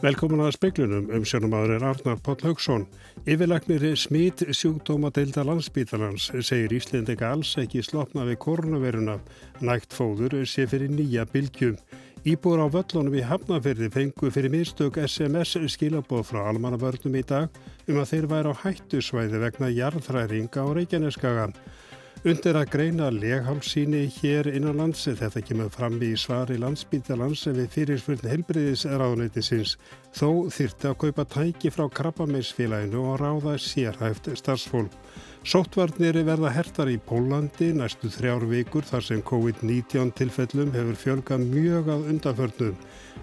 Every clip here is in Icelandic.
Velkomin að speiklunum um sjónumadur er Arnar Páll Haugsson. Yfirlagnir smít sjúkdóma deilda landsbítalans segir Íslendinga alls ekki slopna við koronaviruna. Nægt fóður sé fyrir nýja bylgjum. Íbúr á völlunum í Hafnafyrði fengu fyrir mistök SMS skilabóð frá almannavörnum í dag um að þeir væri á hættusvæði vegna jarðræringa á Reykjaneskagan. Undir að greina leghálsíni hér innan lands, þetta kemur fram í svari landsbítalans við fyrirspurn helbriðisraðunætisins, þó þyrti að kaupa tæki frá krabbameinsfélaginu og ráða sérhæft starfsfólk. Sóttvarnir verða hertar í Pólandi næstu þrjár vikur þar sem COVID-19 tilfellum hefur fjölgað mjög að undanförnum.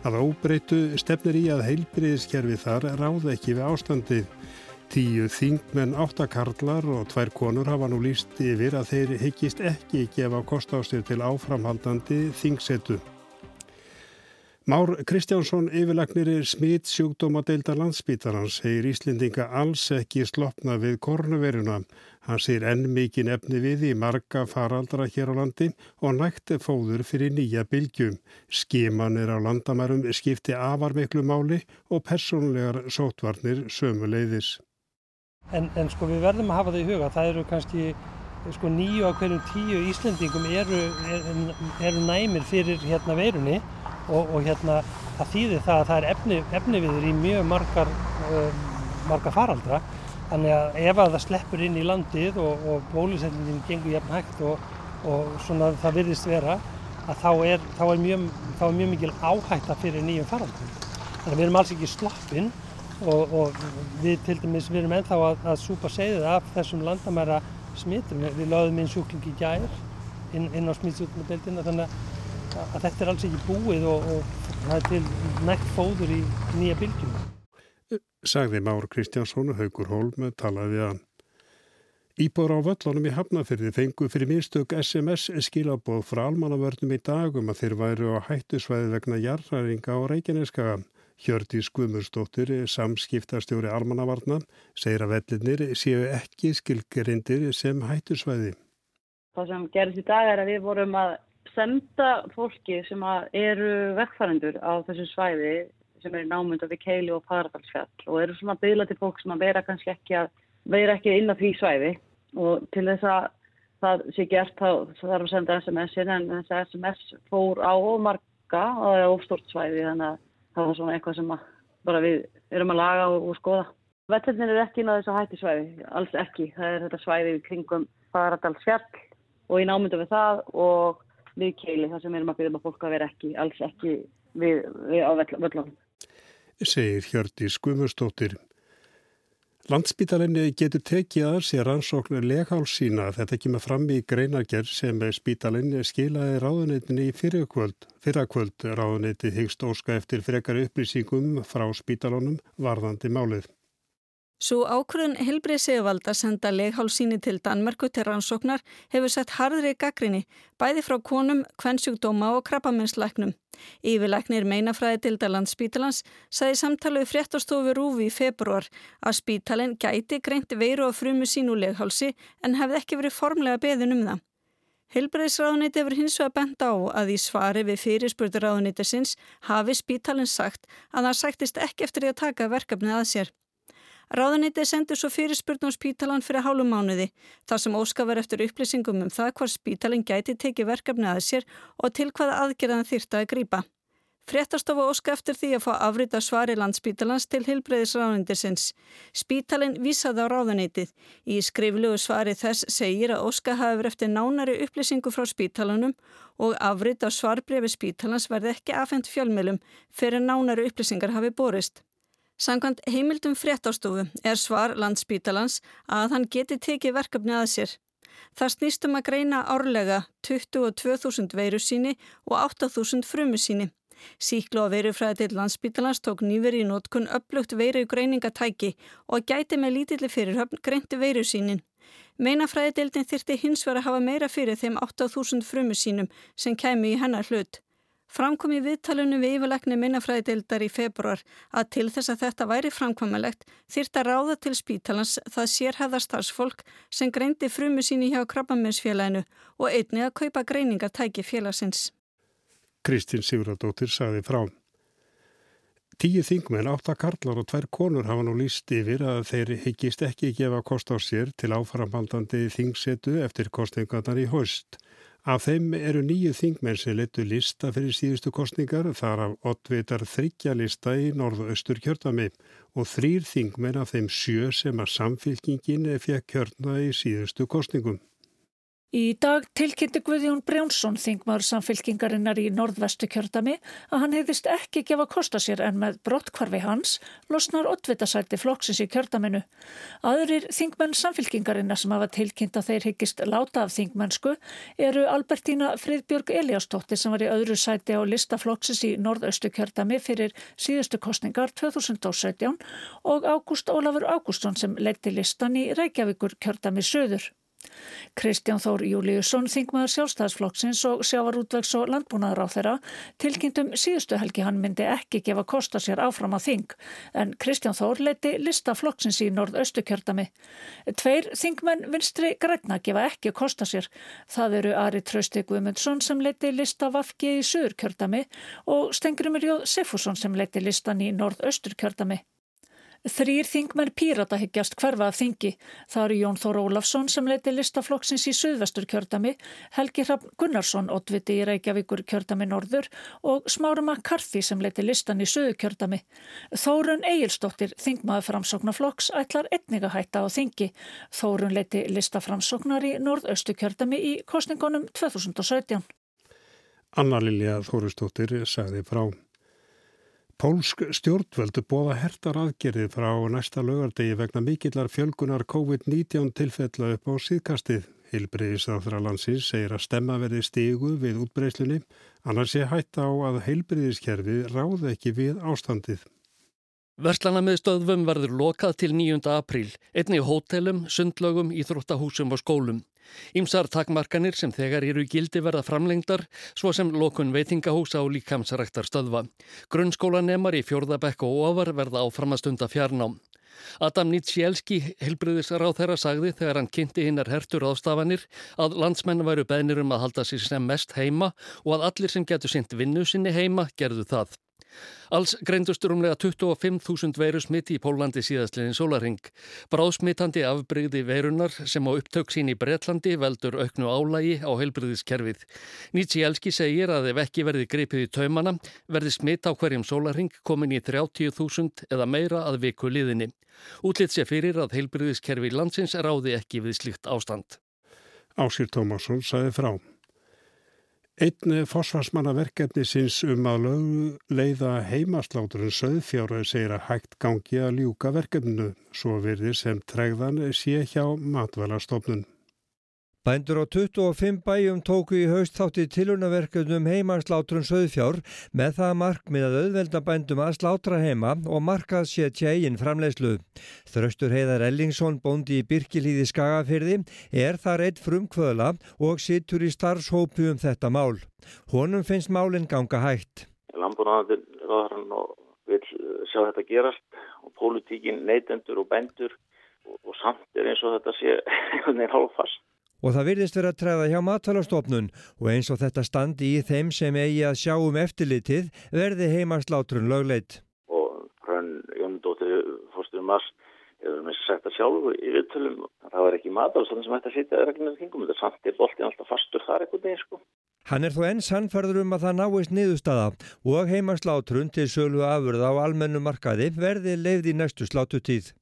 Að óbreytu stefnir í að heilbriðiskerfi þar ráða ekki við ástandið. Tíu þingmenn áttakarlar og tvær konur hafa nú líst yfir að þeir hyggist ekki gefa kostástir til áframhaldandi þingsetu. Már Kristjánsson yfirlagnir er smitt sjúkdóma deilda landsbítarans, hegir Íslendinga alls ekki slopna við kornuveruna. Hann sér enn mikið nefni við í marga faraldra hér á landi og nætti fóður fyrir nýja bylgjum. Skimanir á landamærum skipti afarmiklu máli og personlegar sótvarnir sömu leiðis. En, en sko við verðum að hafa það í huga, það eru kannski sko nýju á hverjum tíu Íslandingum eru, eru, eru næmir fyrir hérna veirunni og, og hérna það þýðir það að það er efni, efni viður í mjög margar, uh, margar faraldra. Þannig að ef að það sleppur inn í landið og, og bólusetningin gengur jafn hægt og, og svona það virðist vera að þá er, þá er, mjög, þá er mjög mikil áhætta fyrir nýjum faraldrum. Þannig að við erum alls ekki sloppinn og, og við til dæmis við erum ennþá að, að súpa segðið af þessum landamæra smittum. Við lögðum inn sjúklingi gær inn, inn á smitsjúknudeldina þannig að, að þetta er alls ekki búið og, og það er til nægt fóður í nýja bylgjum. Sagði Már Kristjánsson og Haugur Hólm talaði hann. Íbúr á völlunum í Hafnafyrði fengu fyrir mistök SMS skilabóð frá almannavörnum í dagum að þeir væru á hættusvæði vegna jarræringa á Reykjaneskaga. Hjördís Guðmursdóttir, samskiptastjóri almannavarna, segir að vellinir séu ekki skilgerindir sem hættusvæði. Það sem gerist í dag er að við vorum að senda fólki sem eru vekkfærandur á þessu svæði sem eru námynda við Keili og Paradalsfjall og eru svona byggla til fólk sem að vera kannski ekki að vera ekki inn á því svæði og til þess að það sé gert þá þarf að senda SMS-in en þess að SMS fór á marga og það er ofstort svæði þannig að það var svona eitthvað sem við erum að laga og, og skoða. Vellinir er ekki inn á þessu hættisvæði, alls ekki. Það er þetta svæði við kringum Fagradals fjall og í námyndu við það og við keili þar sem við erum að byrja um að fólk að vera ekki, alls ekki við, við á völlunum. Segir Hjördi Skumustóttir. Landspítalinni getur tekið að sér rannsóknur leghálsína. Þetta kemur fram í greinargerð sem spítalinni skilaði ráðunitinni í fyrirkvöld. Fyrrakvöld ráðuniti hyggst óska eftir frekar upplýsingum frá spítalunum varðandi málið. Svo ákvörðun Hilbrið Sigvalda senda leghálsíni til Danmörku til rannsóknar hefur sett harðri gaggrinni, bæði frá konum, kvennsjúkdóma og krabbamennslæknum. Yfirlæknir meinafræði til Daland Spítalans sagði samtala við fréttastofu Rúfi í februar að spítalinn gæti greint veiru á frumu sínu leghálsi en hefði ekki verið formlega beðin um það. Hilbreyðsráðuniti hefur hins vegar bent á að í svari við fyrirspurður ráðunitisins hafi spítalinn sagt að það sættist ekki eftir því að taka verkefnið að sér. Ráðanitið sendur svo fyrirspurn á spítalan fyrir hálfum mánuði, þar sem óskafar eftir upplýsingum um það hvað spítalin gæti tekið verkefni að sér og til hvaða aðgerðan þýrta að grýpa. Fréttastofa óska eftir því að fá afrita svari landspítalans til hilbreyðisráðundisins. Spítalin vísaði á ráðanitið. Í skriflugu svari þess segir að óska hafur eftir nánari upplýsingu frá spítalanum og afrita svarbrefi spítalans verði ekki afhengt fjölmjölum fyrir nánari upplýsingar hafi borist. Sankant heimildum fréttástofu er svar landspítalans að hann geti tekið verkefni að sér. Það snýstum að greina árlega 22.000 veiru síni og 8.000 frumu síni. Síklu á veirufræði til landspítalans tók nýveri í nótkun upplugt veiru greiningatæki og gæti með lítilli fyrirhöfn greinti veiru sínin. Meinafræðideildin þyrti hins vera að hafa meira fyrir þeim 8.000 frumu sínum sem kæmi í hennar hlut. Framkom í viðtalunum við yfirleikni minnafræðidildar í februar að til þess að þetta væri framkvæmulegt þýrt að ráða til spítalans það sérhæða starfsfólk sem greindi frumu síni hjá krabbamennsfélaginu og einni að kaupa greiningartæki félagsins. Kristín Sigurðardóttir saði frá. Tíu þingmenn, átta karlar og tvær konur hafa nú líst yfir að þeir higgist ekki gefa kost á sér til áframhaldandi þingsetu eftir kostningarnar í haust. Af þeim eru nýju þingmenn sem letu lista fyrir síðustu kostningar þar af oddvitar þryggja lista í norðaustur kjörtami og þrýr þingmenn af þeim sjö sem að samfylkingin fekk kjörna í síðustu kostningum. Í dag tilkynnti Guðjón Brjánsson, þingmaður samfylkingarinnar í norðvestu kjördami, að hann hefðist ekki gefa kosta sér en með brottkvarfi hans losnar oddvitasæti flokksins í kjördaminu. Aðurir þingmenn samfylkingarinnar sem hafa tilkynnt að þeir higgist láta af þingmennsku eru Albertína Friðbjörg Eliastóttir sem var í öðru sæti á lista flokksins í norðaustu kjördami fyrir síðustu kostningar 2017 og Ágúst Ólafur Ágústsson sem leiti listan í Reykjavíkur kjördami söður. Kristján Þór Júliusson, þingmaður sjálfstæðsflokksins og sjávarútvegs og landbúnaður á þeirra, tilkynntum síðustu helgi hann myndi ekki gefa kosta sér áfram að þing, en Kristján Þór leiti lista flokksins í norðaustu kjördami. Tveir þingmenn vinstri græna gefa ekki kosta sér. Það eru Ari Trausti Guðmundsson sem leiti lista vafki í söður kjördami og Stengrumir Jóð Sefusson sem leiti listan í norðaustur kjördami. Þrýr þingmenn pírata hyggjast hverfa af þingi. Það eru Jón Þór Ólafsson sem leiti listaflokksins í Suðvestur kjördami, Helgi Hrafn Gunnarsson, oddviti í Reykjavíkur kjördami Norður og Smára McCarthy sem leiti listan í Suðu kjördami. Þórun Egilstóttir, þingmaður framsóknarflokks, ætlar etniga hætta á þingi. Þórun leiti listaframsóknar í Norðaustu kjördami í kostningunum 2017. Anna Lilja Þóristóttir sagði frá. Pólsk stjórnvöldu bóða hertar aðgerið frá næsta lögardegi vegna mikillar fjölgunar COVID-19 tilfella upp á síðkastið. Heilbriðisáþra landsins segir að stemma verði stígu við útbreyslunni, annars sé hætt á að heilbriðiskerfi ráð ekki við ástandið. Verslana með stöðvum verður lokað til 9. apríl, einni hótelum, sundlögum, íþróttahúsum og skólum. Ímsar takmarkanir sem þegar eru gildi verða framlengdar, svo sem lokun veitingahúsa og líkamsræktar stöðva. Grunnskólanemar í fjórðabekk og ofar verða áframastunda fjarnám. Adam Nietzschielski, helbriðisráð þeirra, sagði þegar hann kynnti hinnar hertur ástafanir að landsmenn væru beðnir um að halda sér sem mest heima og að allir sem getur sint vinnu sinni heima gerðu það. Alls greindust rúmlega 25.000 veru smitti í Pólandi síðastliðin sólaring. Bráðsmittandi afbreyði verunar sem á upptök sín í Breitlandi veldur auknu álægi á heilbriðiskerfið. Nýtsi Elski segir að ef ekki verði gripið í taumana verði smitt á hverjum sólaring komin í 30.000 eða meira að viku liðinni. Útlitt sé fyrir að heilbriðiskerfi landsins ráði ekki við slikt ástand. Ásýr Tómasson sagði frá. Einn fósfarsmanna verkefni sinns um að leiða heimasláturinn söðfjára segir að hægt gangi að ljúka verkefninu, svo virðir sem tregðan sé hjá matvælarstofnun. Bændur á 25 bæjum tóku í haust þátti tilunaverkefnum heimarslátrun söðfjár með það markmið að auðvelda bændum að slátra heima og markað setja eigin framlegslu. Þröstur Heiðar Ellingsson, bóndi í Birkilíði Skagafyrði, er þar eitt frumkvöðla og sittur í starfshópu um þetta mál. Honum finnst málinn ganga hægt. Og vil sjá þetta gerast og pólitíkin neytendur og bændur og, og samt er eins og þetta sé veginn hálfast. Og það virðist vera að træða hjá matalastofnun og eins og þetta standi í þeim sem eigi að sjá um eftirlitið verði heimaslátrun lögleit. Og hrönn Jóndóttir fórstur Mars hefur með sagt að sjálfu í viðtölum að það var ekki matalastofnun sem ætti að sitja regnir kringum. Þetta samt er boltinn alltaf fastur þar eitthvað neð sko. Hann er þó enn sannferður um að það náist niðurstaða og heimaslátrun til sölu afurða á almennu markaði verði leifð í næstu slátutíð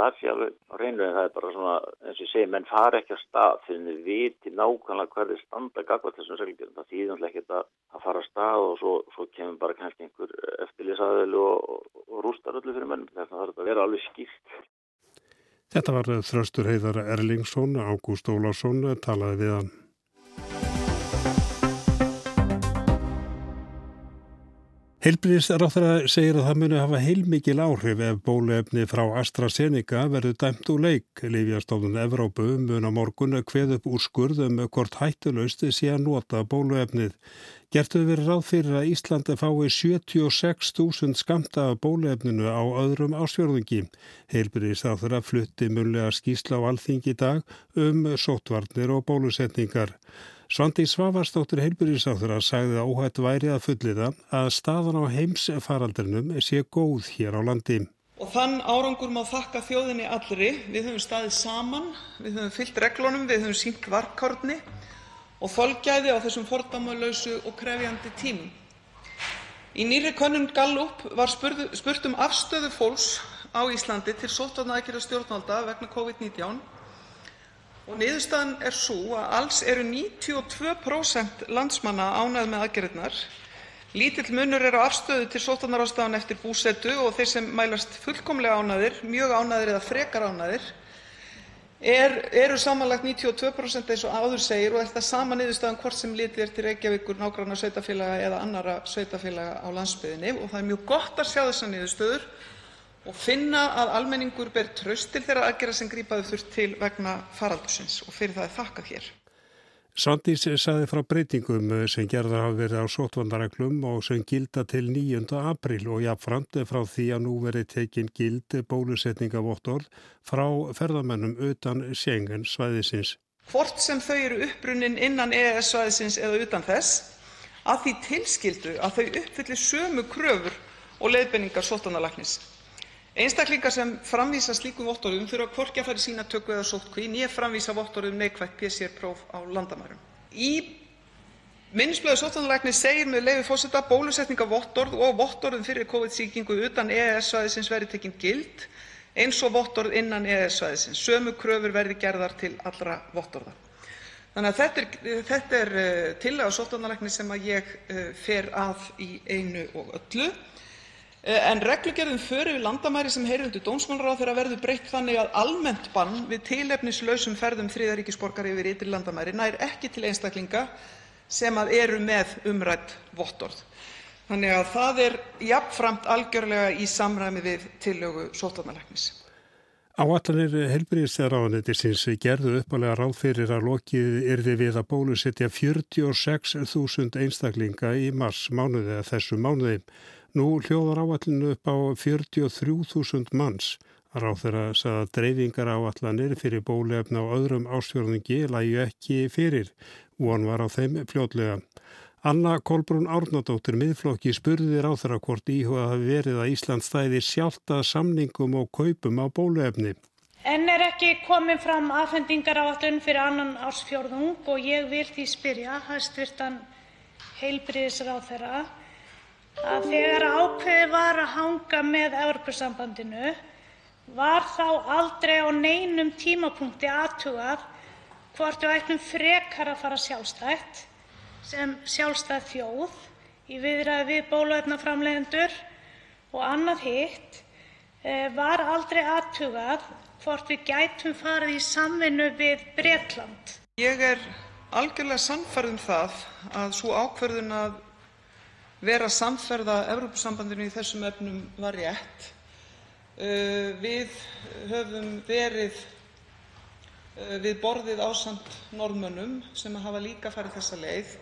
það sé alveg á reynu en það er bara svona eins og ég segi, menn fara ekki að stað fyrir þið viti nákvæmlega hverði standa gagvað þessum reglum. Það þýðum ekki að fara að stað og svo, svo kemur bara kannski einhver eftirlýsaðil og, og, rústar öllu fyrir menn. Þess að það þarf að vera alveg skýrt. Þetta var þröstur heiðar Erlingsson, Ágúst Ólarsson talaði við hann. Heilbríðisráþara segir að það muni hafa heilmikil áhrif ef bóluefni frá AstraZeneca verður dæmt úr leik. Lífjastofnun Evrópu mun á morgun hveð upp úr skurðum hvort hættulausti sé að nota bóluefnið. Gertu verið ráð fyrir að Íslandi fái 76.000 skamta af bóluefninu á öðrum ásfjörðungi. Heilbríðisráþara flutti munlega skísla á alþingi dag um sótvarnir og bólusetningar. Svandi Svavarsdóttir heilbyrjusáþur að sagði að óhætt væri að fulliða að staðan á heimsfaraldrinum sé góð hér á landi. Og þann árangur má þakka þjóðinni allri. Við höfum staðið saman, við höfum fyllt reglunum, við höfum sýnt varkárni og þolgæði á þessum fordæmalausu og krefjandi tímum. Í nýrri könnun Gallup var spurt um afstöðu fólks á Íslandi til sóttvarnaaðgerða stjórnvalda vegna Covid-19 og niðurstaðan er sú að alls eru 92% landsmanna ánægð með aðgerðirnar Lítill munur er á afstöðu til sóttvarnaráðstafana eftir búsetu og þeir sem mælast fullkomlega ánægðir, mjög ánægðir eða frekar ánægðir eru samanlagt 92% eins og áður segir og er það sama niðurstaðan hvort sem litið er til Reykjavíkur, nágrannasveitarfélaga eða annarra sveitarfélaga á landsbyggðinni. Það er mjög gott að sjá þessar niðurstöður og finna að almenningur ber traust til þeirra aðgerða sem grípa þurfti til vegna faraldursins og fyrir það er þakkað hér. Svandís saði frá breytingum sem gerðar hafa verið á sótvandareglum og sem gilda til 9. april og jáfnframt frá því að nú verið tekin gild bólusetningavottorð frá ferðamennum utan Schengen svæðisins. Hvort sem þau eru uppbrunnin innan EES svæðisins eða utan þess, að því tilskildu að þau uppfylli sömu kröfur og leiðbenningar sóttvarnalæknis. Einstaklingar sem framvísa slíkum vottorðum þurfa hvorki að fara í sýnatöku eða sóttkví né framvísa vottorði um neikvætt PCR-próf á landamærum. Í minnisblaði sóttvarnalæknis segir, með leyfi forseta: „Bólusetningarvottorð og vottorð um fyrri Covid-sýkingu utan EES-svæðisins verði tekin gild eins og vottorð innan EES-svæðisins. Sömu kröfur verði gerðar til allra vottorða.“ Þetta er eh, tillaga sóttvarnalæknis sem ég eh, fer að í einu og öllu. Eh, en reglugerð um för yfir landamæri sem heyrir undir dómsmálaráðherra verður breytt þannig að almennt bann við tilefnislausum ferðum þriðja ríkis borgara yfir ytri landamæri nær ekki til einstaklinga sem eru með umrædd vottorð. Að það er jafnframt algjörlega í samræmi við tillögu sóttvarnalæknis. Áætlanir heilbrigðisráðuneytisins gerðu uppalega ráð fyrir að lokið yrði við að bólusetja 46.000 einstaklinga í mars mánuði eða þessu mánuði. Nú hljóðar áallinu upp á 43.000 manns. Ráðherra sagði að dreifingaráallanir fyrir bóluefni á öðrum ástjórningi lægi ekki fyrir. Von var á þeim fljótlega. Anna Kolbrún Árnadóttir miðflokki spurði ráðherra hvort íhuga hafi verið að Ísland stæði sjálta samningum og kaupum á bóluefni. En er ekki komin fram afhendingaráallun fyrir annan ársfjórðung og ég vil því spyrja hæstvirtan heilbriðisráðherra að þegar ákveðið var að hanga með Evrópusambandinu var þá aldrei á neinum tímapunkti athugað hvort við ættum frekar að fara sjálfstætt sem sjálfstæð þjóð í viðræðum við bóluefnaframleiðendur? Og annað hitt, eh, var aldrei athugað hvort við gætum farið í samvinnu við Bretland? Ég er algjörlega sannfærð um það að sú ákvörðun að vera samferða Evrópusambandinu í þessum efnum var rétt. Uh, við höfum verið uh, við borðið ásamt Norðmönnum sem hafa líka farið þessa leið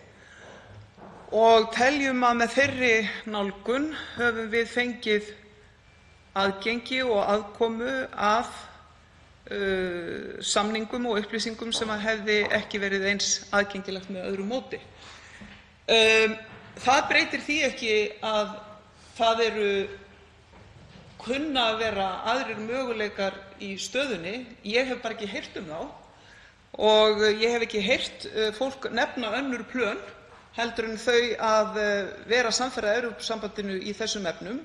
og teljum að með þeirri nálgun höfum við fengið aðgengi og aðkomu að uh, samningum og upplýsingum sem hefði ekki verið eins aðgengilegt með öðru móti. Það breytir því ekki að það kunna að vera aðrir möguleikar í stöðunni. Ég hef bara ekki heyrt um þá og ég hef ekki heyrt uh, fólk nefna önnur plön en þau að uh, vera samferða Evrópusambandinu í þessum efnum.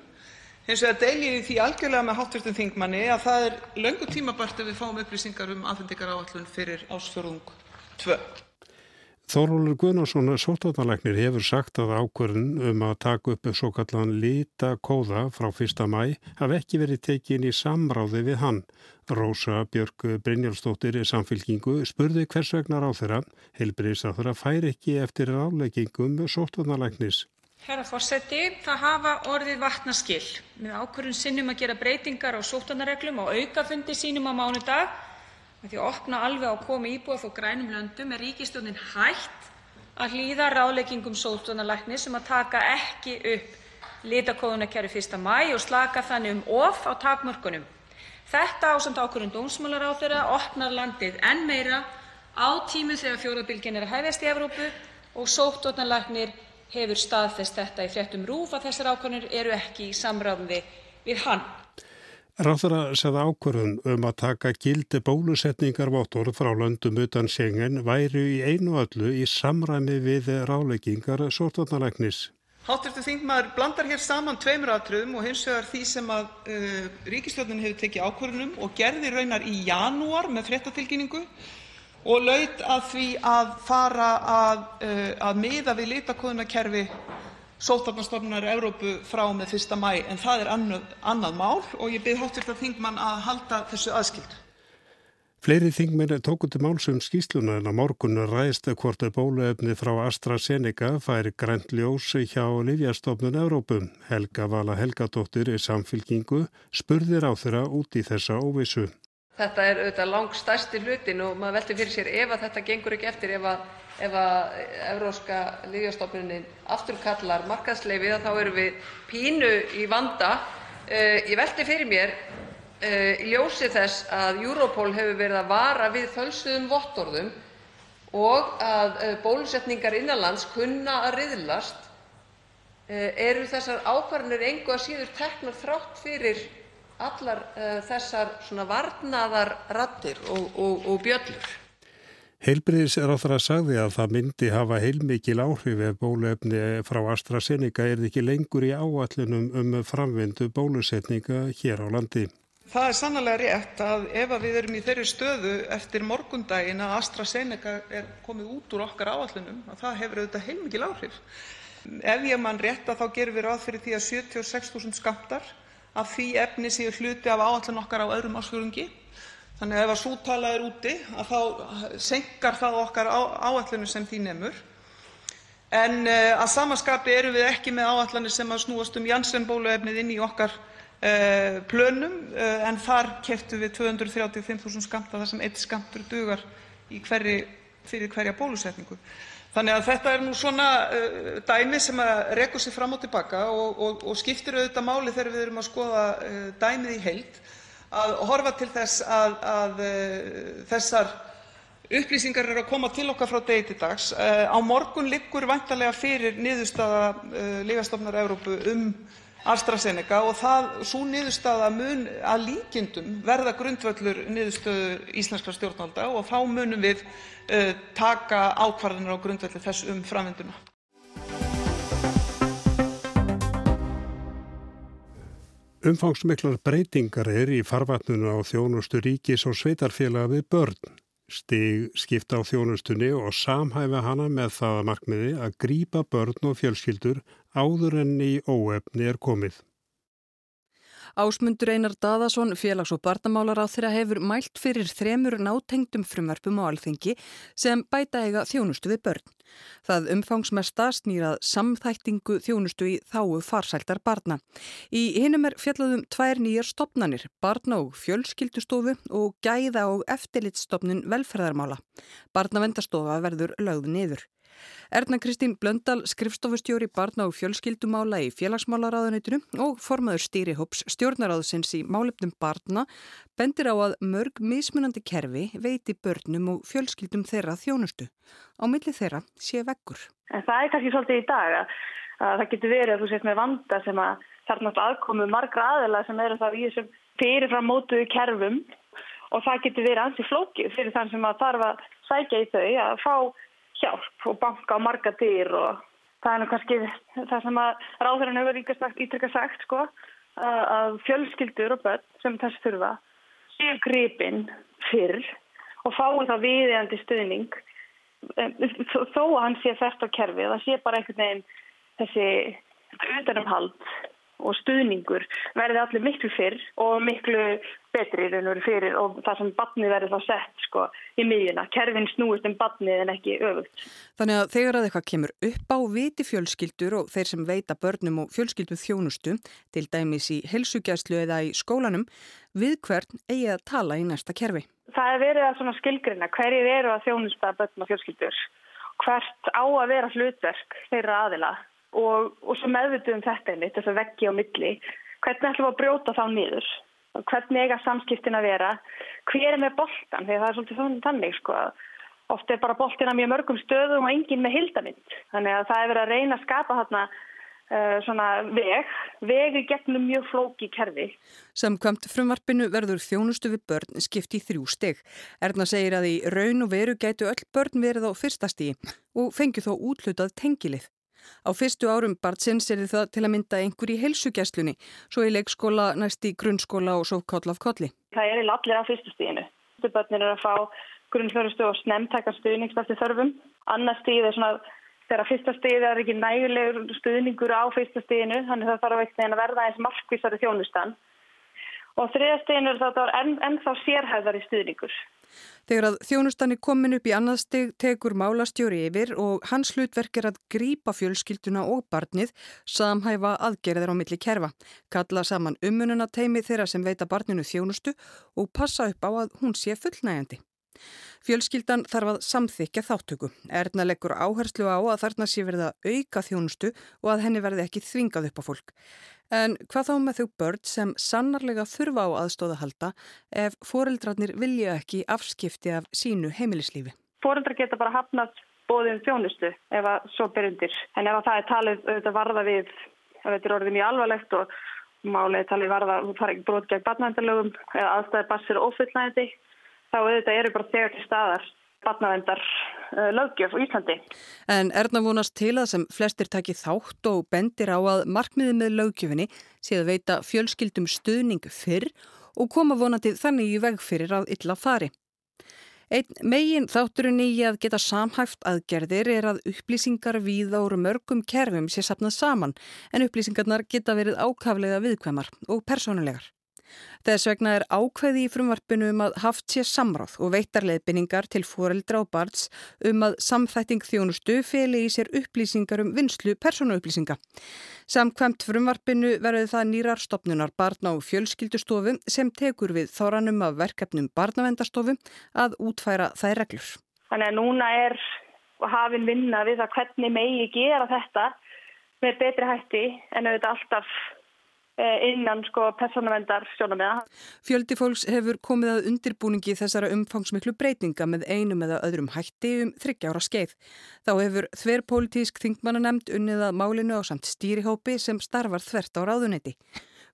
Hins vegar deili ég því algjörlega með hv. þingmanni að það er löngu tímabært að við fáum upplýsingar um afhendingaráætlun fyrir ársfjórðung 2. Þórólur Guðnarsson sóttvarnalæknir hefur sagt að ákvörðun um að taka upp svo kallan litakóða frá 1. mæ hafi ekki verið tekin í samráði við hann. Rósa Björg Brynjálfsdóttir samfélkingu spurði hvers vegna ráð þeirra heilbriðs að þeirra fær ekki eftir ráleggingum sóttvarnalæknis. Herra fórseti, það hafa orðið vatnaskill með ákvörðun sinnum að gera breytingar á sóttvarnareglum á aukafundi sínum á mánudag með því að opna alveg á komu íbúa frá grænum löndum er ríkisstjórnin hætt að hlýða ráðleggingum sóttvarnalæknis um að taka ekki upp litakóðunarkerfi 1. maí og slaka þannig um of á takmörkunum. Þetta ásamt ákvörðun dómsmálaráðherra opnar landið enn meira á tímum þegar fjórðabylgjan er að hefjast í Evrópu og sóttvarnalæknir hefur staðfest þetta í fréttum RÚV að þessar ákvarðanir eru ekki í samráði við hann. Ráþara segði ákvörðun um að taka gildi bólusetningarvottor frá löndum utan sengen væru í einu öllu í samræmi við ráleggingar sortvarnalæknis. Hátturstu þingmaður blandar hér saman tveimur aðtröðum og hins vegar því sem að uh, ríkistjórnin hefur tekið ákvörðunum og gerði raunar í janúar með fréttatilkynningu og laut að því að fara að, uh, að miða við litakóðunarkerfi Sóttvarnastofnunar Evrópu frá og með 1. maí. En það er annað, mál og ég bið hv. þingmann að halda þessu aðskild. Fleiri þingmenn tóku til málsum skýsluna en á morgun ræðist hvort bóluefni frá AstraZeneca fær grænt ljós hjá Livjastofnun Evrópu. Helga Vala Helgadóttir í samfylkingu spurðir á þeirra út í þessa óvissu. Þetta er auðvitað langstærsti hlutinn og maður veltir fyrir sér ef þetta gengur ekki eftir, ef Evrópska lyfjastofnunin afturkallar markaðsleyfið þá erum við pínu í vanda. Eh, ég velti fyrir mér, eh, í ljósi þess að Europol hefur verið að vara við fölsuðum vottorðum og að eh, bólusetningar innan lands kunna að riðlast, eru þessar ákvarðanir engu að síður teknar þrátt fyrir allar uh, þessar varnaðarraddir og, og, og bjöllur. Heilbriðisráðherra sagði að það myndi hafa heilmikil áhrif ef bóluefni frá AstraZeneca er ekki lengur í áallunum um framvindu bólusetninga hér á landi. Það er sannlega rétt að ef að við erum í þeirri stöðu eftir morgundaginn að AstraZeneca er komið út úr okkar áallunum, að það hefur auðvitað heilmikil áhrif. Ef ég mann rétt að þá gerum við ráð fyrir því að 76.000 skammtar af því efni séu hluti af áætlun okkar á öðrum ársfjórðungi. Ef sú tala er úti þá seinkar það okkar áætlunum sem því nemur. En eh, að sama skapi erum við ekki með áætlanir sem snúast um Janssen-bóluefnið inn í okkar eh, plönum eh, en þar keyptum við 235.000 skammta þar sem einn skammtur dugar fyrir hverja bólusetningu. Þannig að þetta er nú svona uh, dæmi sem rekur sig fram og til baka og skiptir auðvitað máli þegar við erum að skoða uh, dæmið í heild að horfa til þess að uh, þessar upplýsingar eru að koma til okkar frá degi til dags. Á morgun liggur væntanlega fyrir niðurstaða Lyfjastofnunar Evrópu um AstraZeneca og sú niðurstaða mun að líkindum verða grundvöllur niðurstöðu íslenskra stjórnvalda og þá munum við uh, taka ákvarðanir á grundvelli þess um framvinduna. Umfangsmiklar breytingar er í farvatninu á þjónustu ríkis og sveitarfélaga við börn. Stig skipta á þjónustunni og samhæfa hana með það að markmiði að grípa börn og fjölskyldur áður en í óefni er komið. Ásmundur Einar Daðason, félags- og barnamálar á þeirra hefur mælt fyrir þremur nátengdum frumverfum á alþengi sem bæta eiga þjónustu við börn. Það umfangsmesta snýrað samþæktingu þjónustu í þáu farsæltar barna. Í hinum er fjallaðum tvær nýjar stopnanir, barna- og fjölskyldustofu og gæða og eftirlitstopnin velferðarmála. Barnavendastofa verður lögð niður. Erna Kristín Blöndal, skrifstofustjóri barna og fjölskyldumála í félagsmálaráðunitinu og formaður stýrihóps stjórnaráðsins í málefnum barna bendir á að mörg mismunandi kerfi veiti börnum og fjölskyldum þeirra þjónustu. Á milli þeirra sé vekkur. En það er kannski svolítið í dag að, að það getur verið að þú sést með vanda sem að náttúrulega aðkomu margra aðela sem eru það í þessum fyrirfram mótuðu kerfum og það getur verið ansið flókið fyrir þann sem að þarf að sækja í þau að fá hjálp og banka á marga dyr og það er nú kannski það sem að ráðurinn hefur líka sagt, sko, að fjölskyldur og börn sem þess þurfa séu gripinn fyrr og fái það viðeigandi stuðning. Þó að hann sé þert á kerfi það sé bara einhvern veginn þessi utanumhald og stuðningur verði allir miklu fyrr og miklu betri fyrir og það sem badnið verði þá sett sko, í miðjuna. Kerfin snúist um badnið en ekki öfugt. Þannig að þegar að eitthvað kemur upp á viti fjölskyldur og þeir sem veita börnum og fjölskyldu þjónustu, til dæmis í helsugjæslu eða í skólanum, við hvern eigi að tala í næsta kerfi? Það er verið að skilgrina hverjir eru að þjónusta börn og fjölskyldur. Hvert á að vera hlutverk þeirra aðila og, og svo meðvituðum þetta einmitt, þess að veggi á milli. Hvernig ætlum við að brjóta þá niður? Hvernig eiga samskiptin að vera? Hver er með boltan? Þegar það er svolítið þannig sko oft er bara boltina mjög mörgum stöðum og enginn með hildamind. Þannig að það er verið að reyna að skapa þarna uh, svona veg, vegi gegnum mjög flóki kerfi. Samkvæmt frumvarpinu verður þjónustu við börn skipt í þrjú steg. Erna segir að í raun og veru gætu öll börn verið á fyrsta stígi og fengju þó útlutað tengilið. Á fyrstu árum barnsins er það til að mynda einhver í heilsugjastlunni, svo í leikskóla, næst í grunnskóla og svo koll af kolli. Það er allir á fyrstu stíginu. Börnir eru að fá grunnflörustu og snemtækar stuðningstætti þörfum. Annars stíð er svona, þegar fyrsta stíð er ekki nægulegur stuðningur á fyrsta stíðinu, þannig það þarf ekki að verða eins markvísari þjónustan. Og þriða stíðinu er það enn, ennþá sérhæðari stuðningur. Þegar að þjónustan er komin upp í annað steg tekur málastjóri yfir og hans hlutverk er að grípa fjölskylduna og barnið, samhæfa aðgerðir á milli kerfa, kalla saman umununa teimi þeirra sem veita barninu þjónustu og passa upp á að hún sé fullnægandi. Fjölskyldan þarf að samþykja þáttöku. Erna leggur áherslu á að þarna sé verið að auka þjónustu og að henni verði ekki þvingað upp á fólk. En hvað þá með þau börn sem sannarlega þurfa á aðstóða halda ef foreldrarnir vilja ekki afskipti af sínu heimilislífi? Foreldrar geta bara hafnað bóðum þjónustu ef að svo byrjundir. En ef það er talið auðvitað varða við, þetta er orðið mjög alvarlegt og málið talið varða, þú fara ekki brot gegn barnavendalögum eða aðstæði bassir ofullnægandi þá auðvitað eru bara þegar til staðar barnavendar uh, lögjöf á Íslandi. En Erna vonast til að sem flestir taki þátt og bendir á að markmiðið með lögjöfinni sé að veita fjölskyldum stuðning fyrr og koma vonandi þannig í veg fyrir að illa fari. Einn megin þátturinn í að geta samhæft aðgerðir er að upplýsingar við áru mörgum kerfum sé sapnað saman en upplýsingarnar geta verið ákaflega viðkvæmar og persónulegar. Þess vegna er ákveði í frumvarpinu um að haft sé samráð og veitarleipinningar til foreldra og barns um að samþætting þjónustu feli í sér upplýsingar um vinslu persónuupplýsinga. Samkvæmt frumvarpinu verður það nýrar stopnunar barna og fjölskyldustofu sem tekur við þóranum af verkefnum barnavendastofu að útfæra þær reglur. Þannig að núna er hafinn vinna við að hvernig megi gera þetta með betri hætti en auðvitað alltaf innan sko persónavendar sjónamiða. Fjöldi fólks hefur komið að undirbúningi þessara umfangsmiklu breytinga með einum eða öðrum hætti um þryggjára skeið. Þá hefur þver pólitísk þingmannanemnd unnið að málinu á samt stýrihópi sem starfar þvert á ráðunetti.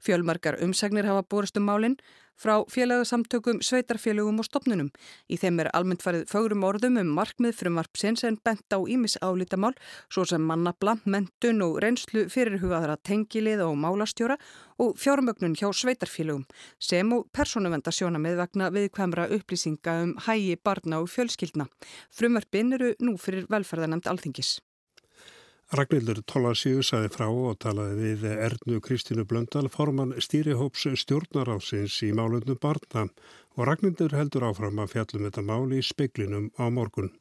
Fjölmarkar umsagnir hafa borist um málinn frá félagsamtökum, sveitarfélagum og stopnunum. Í þeim er almennt farið fögrum orðum um markmið frumvarpsins en bent á ímis álítamál svo sem mannabla, mentun og reynslu fyrirhugaðara tengilið og málastjóra og fjármögnun hjá sveitarfélagum sem og persónuvenda sjónamið vegna viðkvæmra upplýsinga um hægi barna og fjölskyldna. Frumvarpin eru nú fyrir velferðanemt alþingis. Ragnhildur Tólasíu saði frá og talaði við Ernu Kristínu Blöndal forman stýrihóps stjórnaráðsins í málunum barna og Ragnhildur heldur áfram að fjallum þetta mál í speiklinum á morgun.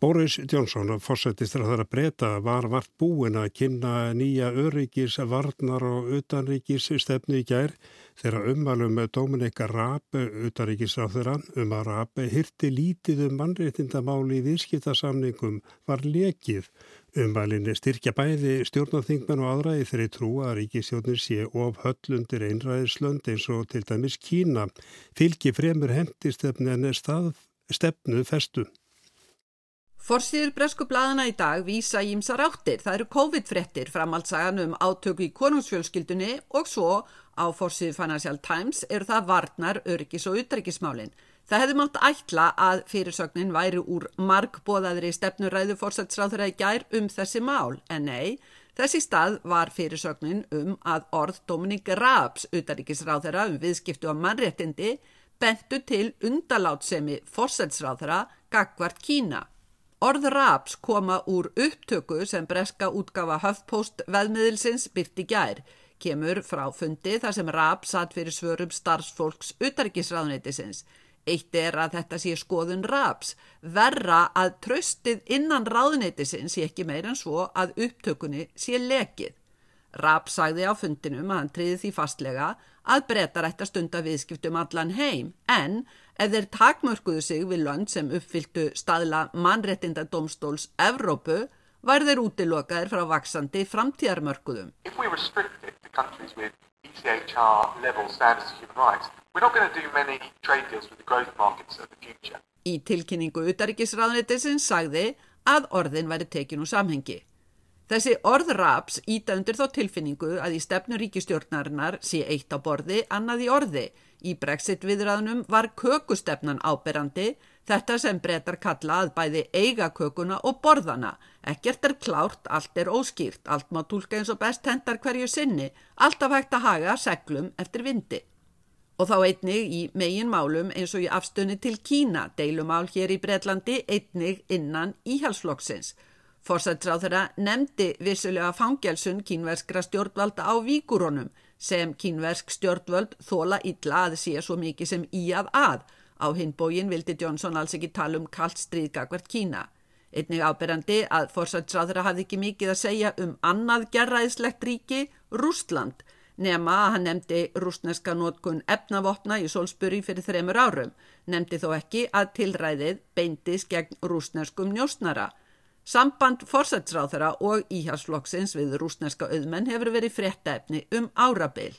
Boris Johnson, fórsættistur að það að breyta, var vart búin að kynna nýja öryggis, varnar og utanríkis stefnu í gær þegar umvalum Dominika Raab, utanríkisráþurra, um að Raab hirti lítið um mannréttindamáli í viðskiptasamningum var lekið. Umvalinni styrkja bæði stjórnarþingmenn og aðra í þeirri trú að ríkisjónir sé of höllundir einræðislönd eins og til dæmis Kína. Fylgi fremur hendistefni en stefnu festu. Forsýður bresku bladana í dag vísa ímsar áttir. Það eru COVID-frettir framhaldsagan um átöku í konungsfjölskyldunni og svo á forsýðu Financial Times eru það varnar, öryggis og utryggismálinn. Það hefði mátt ætla að fyrirsögnin væri úr markbóðaðri stefnuræðu fórsætsráður að gær um þessi mál, en nei, þessi stað var fyrirsögnin um að orð Dominik Raabs, utaríkisráðara um viðskiptu á mannréttindi, bentu til undalátsemi fórsætsráðara gagvart Kína. Orð Raps koma úr upptöku sem breska útgafa höfðpost veðmiðilsins byrti gær, kemur frá fundi þar sem Raps satt fyrir svörum starfsfólks utarikisráðnætisins. Eitt er að þetta sé skoðun Raps, verra að tröstið innan ráðnætisins sé ekki meir en svo að upptökunni sé lekið. Raps sagði á fundinum að hann triði því fastlega að breytar ætti að stunda viðskiptum allan heim en ef þeir takmörkuðu sig við lönd sem uppfylltu staðla mannrettinda domstóls Evrópu var þeir útilokaðir frá vaksandi framtíðarmörkuðum. Future. Í tilkynningu utaríkisraðunitisins sagði að orðin væri tekin úr samhengi. Þessi orðraps íta undir þó tilfinningu að í stefnu ríkistjórnarinnar sé eitt á borði, annað í orði. Í brexit viðræðunum var kökustefnan áberandi, þetta sem breytar kalla að bæði eiga kökuna og borðana. Ekkert er klárt, allt er óskýrt, allt má tólka eins og best hendar hverju sinni, alltaf hægt að haga seglum eftir vindi. Og þá einnig í megin málum eins og í afstunni til Kína, deilumál hér í Breitlandi, einnig innan íhalsflokksins. Forsætsráð þeirra nefndi vissulega fangelsun kínverskra stjórnvalda á víkurónum sem kínversk stjórnvöld þóla illa að sé svo mikið sem í að að. Á hinbógin vildi Johnson alls ekki tala um kallt stríðgagvert Kína. Einnig áberandi að forsætsráð þeirra hafði ekki mikið að segja um annað gerraðislegt ríki, Rústland, nema að hann nefndi rústneska nótkun efnavopna í Solsbury fyrir þremur árum, nefndi þó ekki að tilræðið beindis gegn rústneskum njóstnara. Samband forsætsráþara og íhjálpsflokksins við rúsneska auðmenn hefur verið fréttaefni um árabil.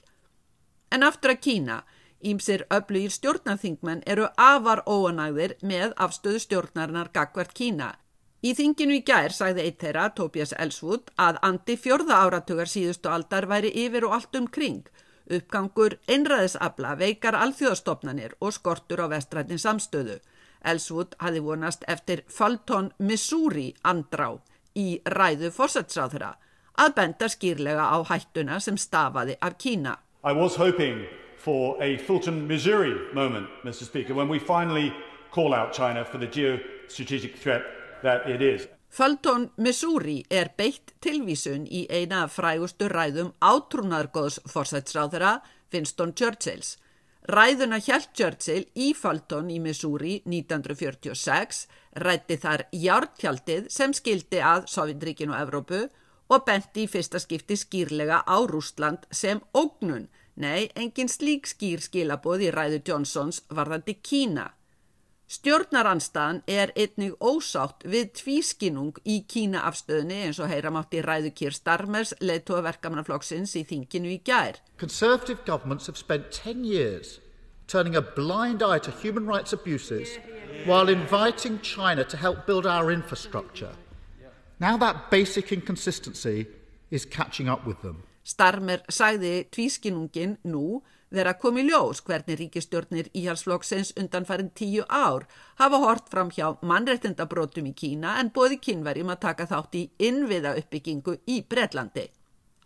En aftur að Kína, ímsir öflugir stjórnarþingmenn eru afar óanægðir með afstöðu stjórnarinnar gagvert Kína. Í þinginu í gær sagði eitt þeirra, Tobias Ellswood, að andi fjörða áratugar síðustu aldar væri yfir og allt um kring. Uppgangur einræðisabla veikar alþjóðastofnanir og skortur á vestrættin samstöðu. Ellswood hafi vonast eftir Fulton, Missouri andrá í ræðu fórsætsráðra að benda skýrlega á hættuna sem stafaði af Kína. I was hoping for a Fulton, Missouri moment, Mr. Speaker, when we finally call out China for the geostrategic threat that it is. Fulton, Missouri er beitt tilvísun í eina frægustu ræðum átrúnaðargóðs fórsætsráðra Winston Churchills. Ræðuna hjælt Churchill í Fulton í Missouri 1946, rætti þar jártjaldið sem skildi að Sovjetríkin og Evrópu og benti í fyrsta skipti skýrlega á Rústland sem ógnun. Nei, engin slík skýr skilaboð í ræðu Johnsons varðandi Kína. Stjórnaranstaðan er einnig ósátt við tvískinung í Kína afstöðni eins og heyra mátti ræðu Kýr Starmers leðtóa verkamannaflokksins í þinginu í gær. Conservative governments have spent 10 years turning a blind eye to human rights abuses while inviting China to help build our infrastructure. Now that basic inconsistency is catching up with them. Starmer sagði tvískinungin nú vera komið ljós hvernig ríkistjórnir íhalsflokksins undanfærin tíu ár hafa hort fram hjá mannrettindabrótum í Kína en bóði kynverjum að taka þátt í innviða uppbyggingu í Breitlandi.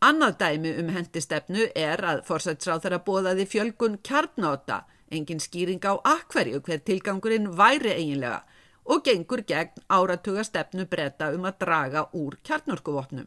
Annað dæmi um hendistefnu er að forsætsráð þeirra bóðaði fjölgun kjarnáta, engin skýring á akkverju hver tilgangurinn væri eiginlega og gengur gegn áratuga stefnu breyta um að draga úr kjarnorkuvopnum.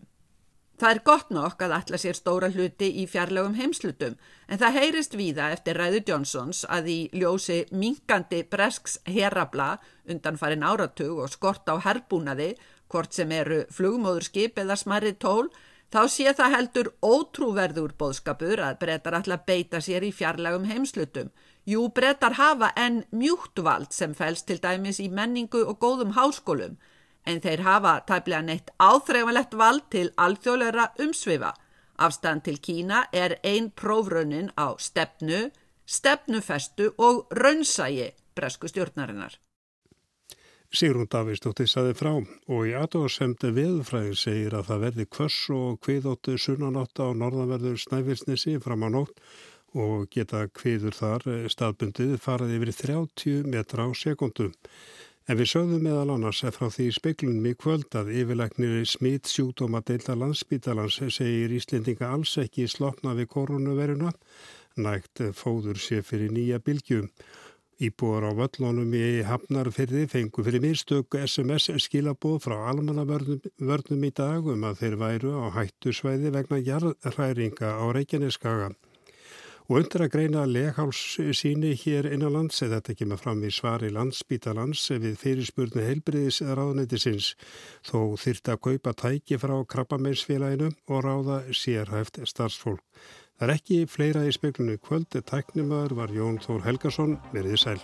Það er gott nokk að alla sér stóra hluti í fjarlögum heimslutum en það heyrist víða eftir ræðu Johnsons að í ljósi minkandi bresks herrabla undan farin áratug og skort á herbúnaði, hvort sem eru flugmóðurskip eða smarri tól, þá sé það heldur ótrúverður bóðskapur að breytar alltaf beita sér í fjarlögum heimslutum. Jú, breytar hafa enn mjúktvald sem fælst til dæmis í menningu og góðum háskólum en þeir hafa tæplega neitt áþreifanlegt vald til alþjóðleira umsvifa. Afstand til Kína er ein prófraunin á stefnu, stefnufestu og raunsægi bresku stjórnarinnar. Sigrún Davíðsdóttir saði frá og í aðdóðsemdi veðfræði segir að það verði kvöss og kviðóttu sunnanátt á norðanverður Snæfellsnesi fram á nótt og geta kviður þar staðbundið farið yfir 30 metra á sekundum. En við sögðum meðal annars frá því speiklunum í kvöld að yfirleiknir smitt sjúkdóma deilda landsbítalans segir Íslendinga alls ekki slopna við koronaviruna, nægt fóður sé fyrir nýja bylgjum. Íbúar á völlunum í Hafnarfyrði fengu fyrir mistök SMS skilaboð frá almannavörnum í dag um að þeir væru á hættusvæði vegna jarðræringa á Reykjaneskaga. Og undir að greina legháls síni hér innanlands eða þetta kemur fram í svari landsbítalans við fyrirspurnu heilbriðis ráðnættisins þó þyrta að kaupa tæki frá krabbameinsfélaginu og ráða sérhæft starfsfólk. Það er ekki fleira í speklunu kvöld, tæknimaður var Jón Þór Helgason, verið sæl.